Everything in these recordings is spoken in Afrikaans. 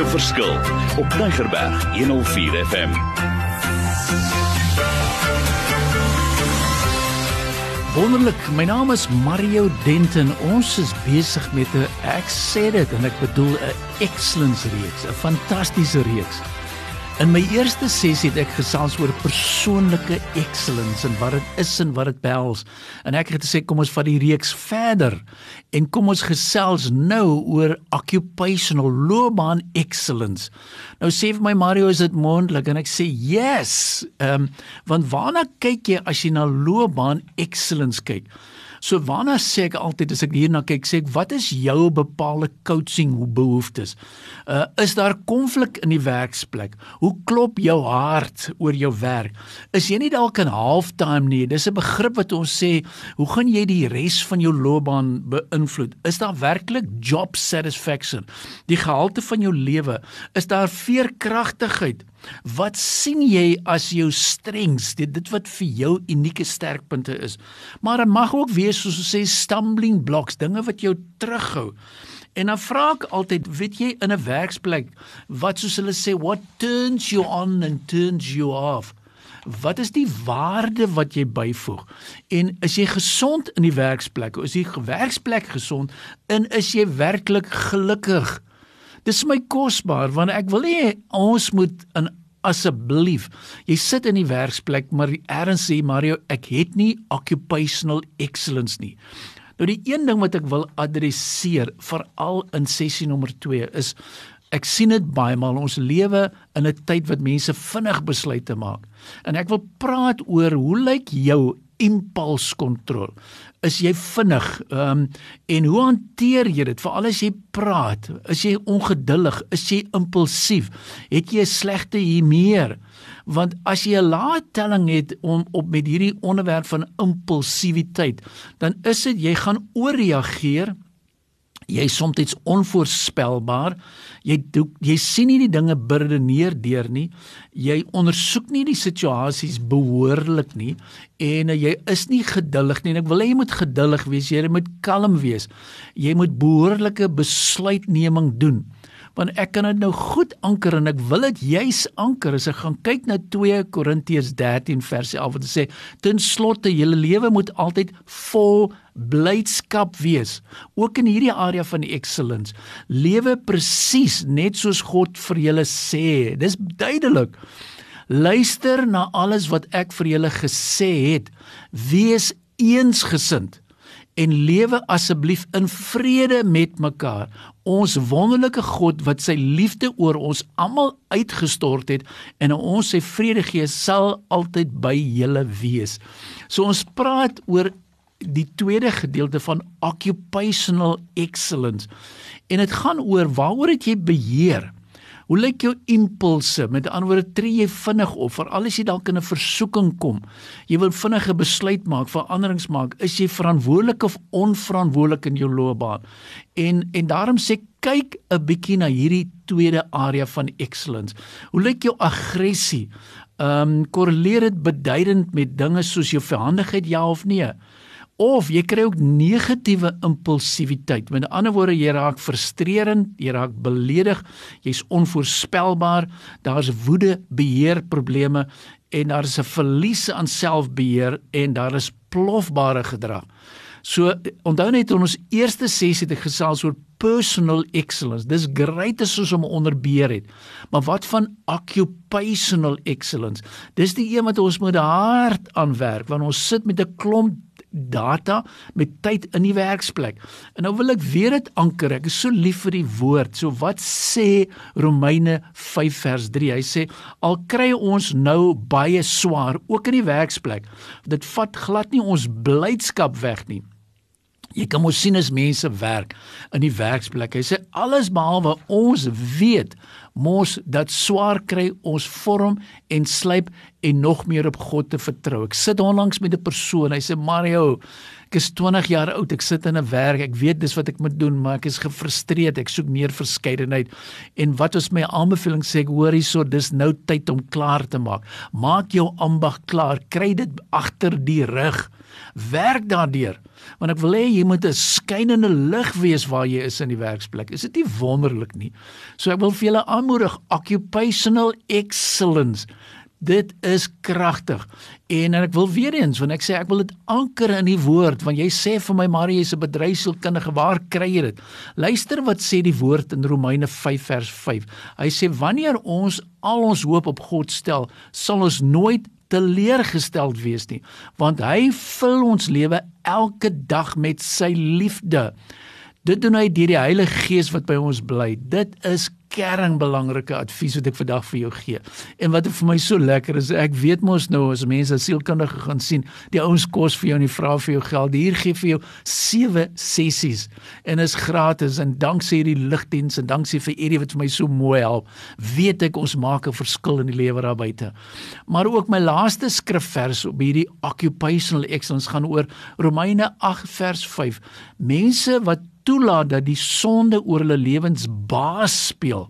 'n verskil op Neigerberg 104 FM. Wonderlik, my naam is Mario Denton. Ons is besig met 'n ek sê dit en ek bedoel 'n excellence reeks, 'n fantastiese reeks. In my eerste sessie het ek gesels oor persoonlike excellence en wat dit is en wat dit behels. En ek het gesê kom ons vat die reeks verder en kom ons gesels nou oor occupational loopbaan excellence. Nou sê vir my Mario is dit moontlik en ek sê yes. Ehm um, want waarna kyk jy as jy na loopbaan excellence kyk? So waarna sê ek altyd as ek hierna kyk, sê ek wat is jou bepaalde coaching behoeftes? Uh is daar konflik in die werksplek? Hoe klop jou hart oor jou werk? Is jy nie dalk in halftime nie? Dis 'n begrip wat ons sê, hoe gaan jy die res van jou loopbaan beïnvloed? Is daar werklik job satisfaction? Die gehalte van jou lewe, is daar veerkragtigheid? Wat sien jy as jou strengths, dit dit wat vir jou unieke sterkpunte is? Maar dit mag ook wees soos ons sê stumbling blocks, dinge wat jou terughou. En dan vra ek altyd, weet jy in 'n werksplek wat soos hulle sê what turns you on and turns you off? Wat is die waarde wat jy byvoeg? En is jy gesond in die werksplek? Is die werksplek gesond? En is jy werklik gelukkig? Dis my kosbaar want ek wil hê ons moet in asseblief. Jy sit in die werksplek maar erns sê Mario, ek het nie occupational excellence nie. Nou die een ding wat ek wil adresseer veral in sessie nommer 2 is ek sien dit baie maal ons lewe in 'n tyd wat mense vinnig besluite maak. En ek wil praat oor hoe lyk jou impulskontrole? is jy vinnig? Ehm um, en hoe hanteer jy dit? Veral as jy praat, is jy ongeduldig, is jy impulsief? Het jy 'n slegte humeur? Want as jy 'n lae telling het om op met hierdie onderwerp van impulsiwiteit, dan is dit jy gaan ooreageer jy is soms onvoorspelbaar. Jy doek, jy sien nie die dinge burdeneer deur nie. Jy ondersoek nie die situasies behoorlik nie en uh, jy is nie geduldig nie. En ek wil hê jy moet geduldig wees. Jy moet kalm wees. Jy moet behoorlike besluitneming doen want ek kan dit nou goed anker en ek wil dit juis anker as ek gaan kyk na 2 Korintiërs 13 vers 11 wat sê ten slotte julle lewe moet altyd vol blydskap wees. Ook in hierdie area van excellence lewe presies net soos God vir julle sê. Dis duidelik. Luister na alles wat ek vir julle gesê het. Wees eensgesind en lewe asseblief in vrede met mekaar. Ons wonderlike God wat sy liefde oor ons almal uitgestort het en ons sy vrede gee sal altyd by julle wees. So ons praat oor die tweede gedeelte van occupational excellence. En dit gaan oor waaroor het jy beheer? Hoe lyk jou impulse? Met ander woorde, tree jy vinnig op veral as jy dalk in 'n versoeking kom. Jy wil vinnige besluit maak, veranderings maak. Is jy verantwoordelik of onverantwoordelik in jou loopbaan? En en daarom sê kyk 'n bietjie na hierdie tweede area van excellence. Hoe lyk jou aggressie? Ehm um, korreleer dit beduidend met dinge soos jou verhandigheid ja of nee? Of jy kry ook negatiewe impulsiwiteit. Met ander woorde, jy raak frustrerend, jy raak beledig, jy's onvoorspelbaar, daar's woede, beheer probleme en daar is 'n verlies aan selfbeheer en daar is plofbare gedrag. So onthou net in ons eerste sessie het ek gesels oor personal excellence. Dis great as ons hom onderbeheer het. Maar wat van occupational excellence? Dis die een wat ons met hard aan werk want ons sit met 'n klomp data met tyd in die werksplek. En nou wil ek weer dit anker. Ek is so lief vir die woord. So wat sê Romeine 5 vers 3? Hy sê al kry ons nou baie swaar ook in die werksplek. Dit vat glad nie ons blydskap weg nie. Jy kan mos sien as mense werk in die werksplek. Hy sê alles behalwe ons weet mos dat swaar kry ons vorm en slyp en nog meer op God te vertrou. Ek sit onlangs met 'n persoon. Hy sê Mario, ek is 20 jaar oud. Ek sit in 'n werk. Ek weet dis wat ek moet doen, maar ek is gefrustreerd. Ek soek meer verskeidenheid. En wat is my aanbeveling sê ek hoor hierso dis nou tyd om klaar te maak. Maak jou ambag klaar. Kry dit agter die rug Werk daardeur. Want ek wil hê jy moet 'n skynende lig wees waar jy is in die werksplek. Is dit nie wonderlik nie? So ek wil vir julle aanmoedig occupational excellence. Dit is kragtig. En, en ek wil weer eens, want ek sê ek wil dit anker in die woord, want jy sê vir my Marie jy's 'n bedryfsielkundige, waar kry jy dit? Luister wat sê die woord in Romeine 5 vers 5. Hy sê wanneer ons al ons hoop op God stel, sal ons nooit teleurgesteld wees nie, want hy vul ons lewe elke dag met sy liefde. Dit doen hy deur die Heilige Gees wat by ons bly. Dit is kernbelangrike advies wat ek vandag vir jou gee. En wat vir my so lekker is, ek weet mos nou as mense sielkundige gaan sien, die ouens kos vir jou en die vra vir jou geld. Hier gee vir jou 7 sessies en is gratis en danksy hierdie ligdiens en danksy vir Eddie wat vir my so mooi help, weet ek ons maak 'n verskil in die lewe daar buite. Maar ook my laaste skrifvers op hierdie occupational excellence gaan oor Romeine 8 vers 5. Mense wat toelaat dat die sonde oor hulle lewens baas speel.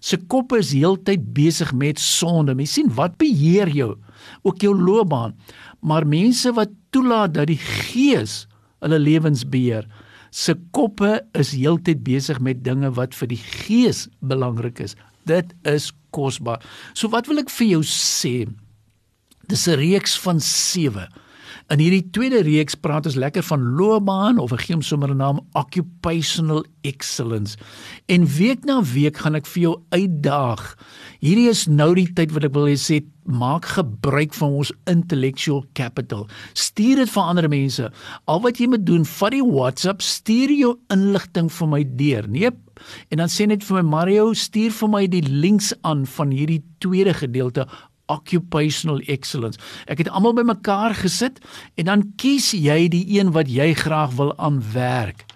Se kop is heeltyd besig met sonde. Mens sien wat beheer jou, ook jou loopbaan. Maar mense wat toelaat dat die Gees hulle lewens beheer, se koppe is heeltyd besig met dinge wat vir die Gees belangrik is. Dit is kosbaar. So wat wil ek vir jou sê? Dis 'n reeks van In hierdie tweede reeks praat ons lekker van loopbaan of 'n geem sommer 'n naam occupational excellence. En week na week gaan ek vir jou uitdaag. Hierdie is nou die tyd wat ek wil sê maak gebruik van ons intellectual capital. Stuur dit vir ander mense. Al wat jy moet doen, vat die WhatsApp, stuur jou inligting vir my deur. Nee, en dan sê net vir my Mario, stuur vir my die links aan van hierdie tweede gedeelte occupational excellence. Ek het almal bymekaar gesit en dan kies jy die een wat jy graag wil aanwerk.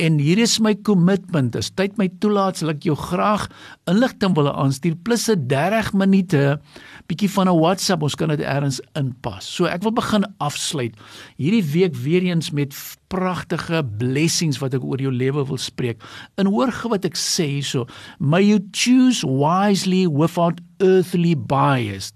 En hier is my kommitment. As tyd my toelaat, sal ek jou graag inligting wil aanstuur plus 'n 30 minute bietjie van 'n WhatsApp. Ons kan dit eers inpas. So ek wil begin afsluit hierdie week weer eens met pragtige blessings wat ek oor jou lewe wil spreek. En hoor ge wat ek sê hierso. May you choose wisely without earthly bias.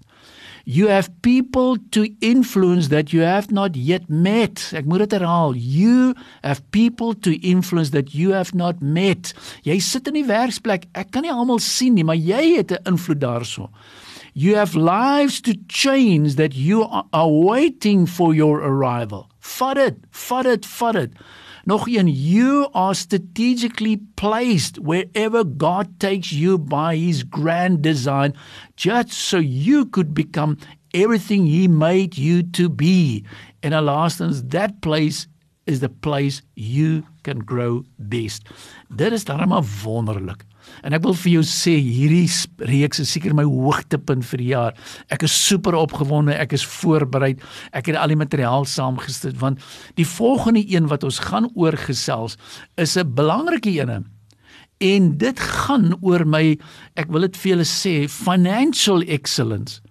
You have people to influence that you have not yet met. Ek moet dit herhaal. You have people to influence that you have not met. Jy sit in die werksplek. Ek kan nie almal sien nie, maar jy het 'n invloed daarso. You have lives to change that you are waiting for your arrival. Vat dit, vat dit, vat dit. Nog een, you are strategically placed wherever God takes you by his grand design just so you could become everything he made you to be. In a last that place is the place you can grow best. Dit is darem wonderlik. En ek wil vir jou sê hierdie reeks is seker my hoogtepunt vir die jaar. Ek is super opgewonde, ek is voorberei. Ek het al die materiaal saamgestel want die volgende een wat ons gaan oorgesels is 'n belangrike een. En dit gaan oor my ek wil dit vir julle sê financial excellence.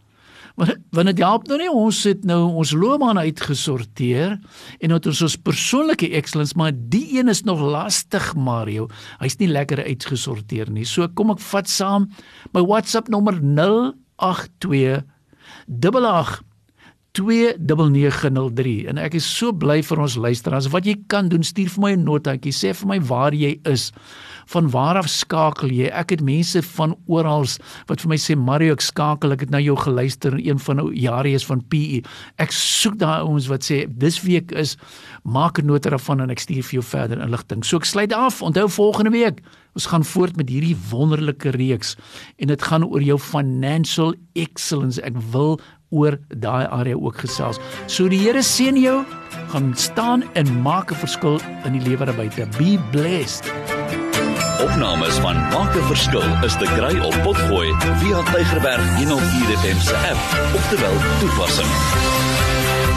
Want want dit help nou nie ons het nou ons loopbaan uitgesorteer en het ons ons persoonlike excellence maar die een is nog lastig Mario. Hy's nie lekker uitgesorteer nie. So kom ek vat saam my WhatsApp nommer 082 88 29903 en ek is so bly vir ons luisteraars. Wat jy kan doen, stuur vir my 'n notaatjie, sê vir my waar jy is. Van waar af skakel jy? Ek het mense van oral wat vir my sê Mario, ek skakel, ek het na jou geluister in een van nou jare is van PE. Ek soek daai ouens wat sê dis week is maak 'n nota daarvan en ek stuur vir jou verder inligting. So ek sluit af. Onthou volgende week Ons gaan voort met hierdie wonderlike reeks en dit gaan oor jou financial excellence. Ek wil oor daai area ook gesels. So die Here seën jou, gaan staan en maak 'n verskil in die lewe daar buite. Be blessed. Opnames van Maak 'n Verskil is te kry op Potgooi via Tigerberg 104 FM se app of te wel toepassing.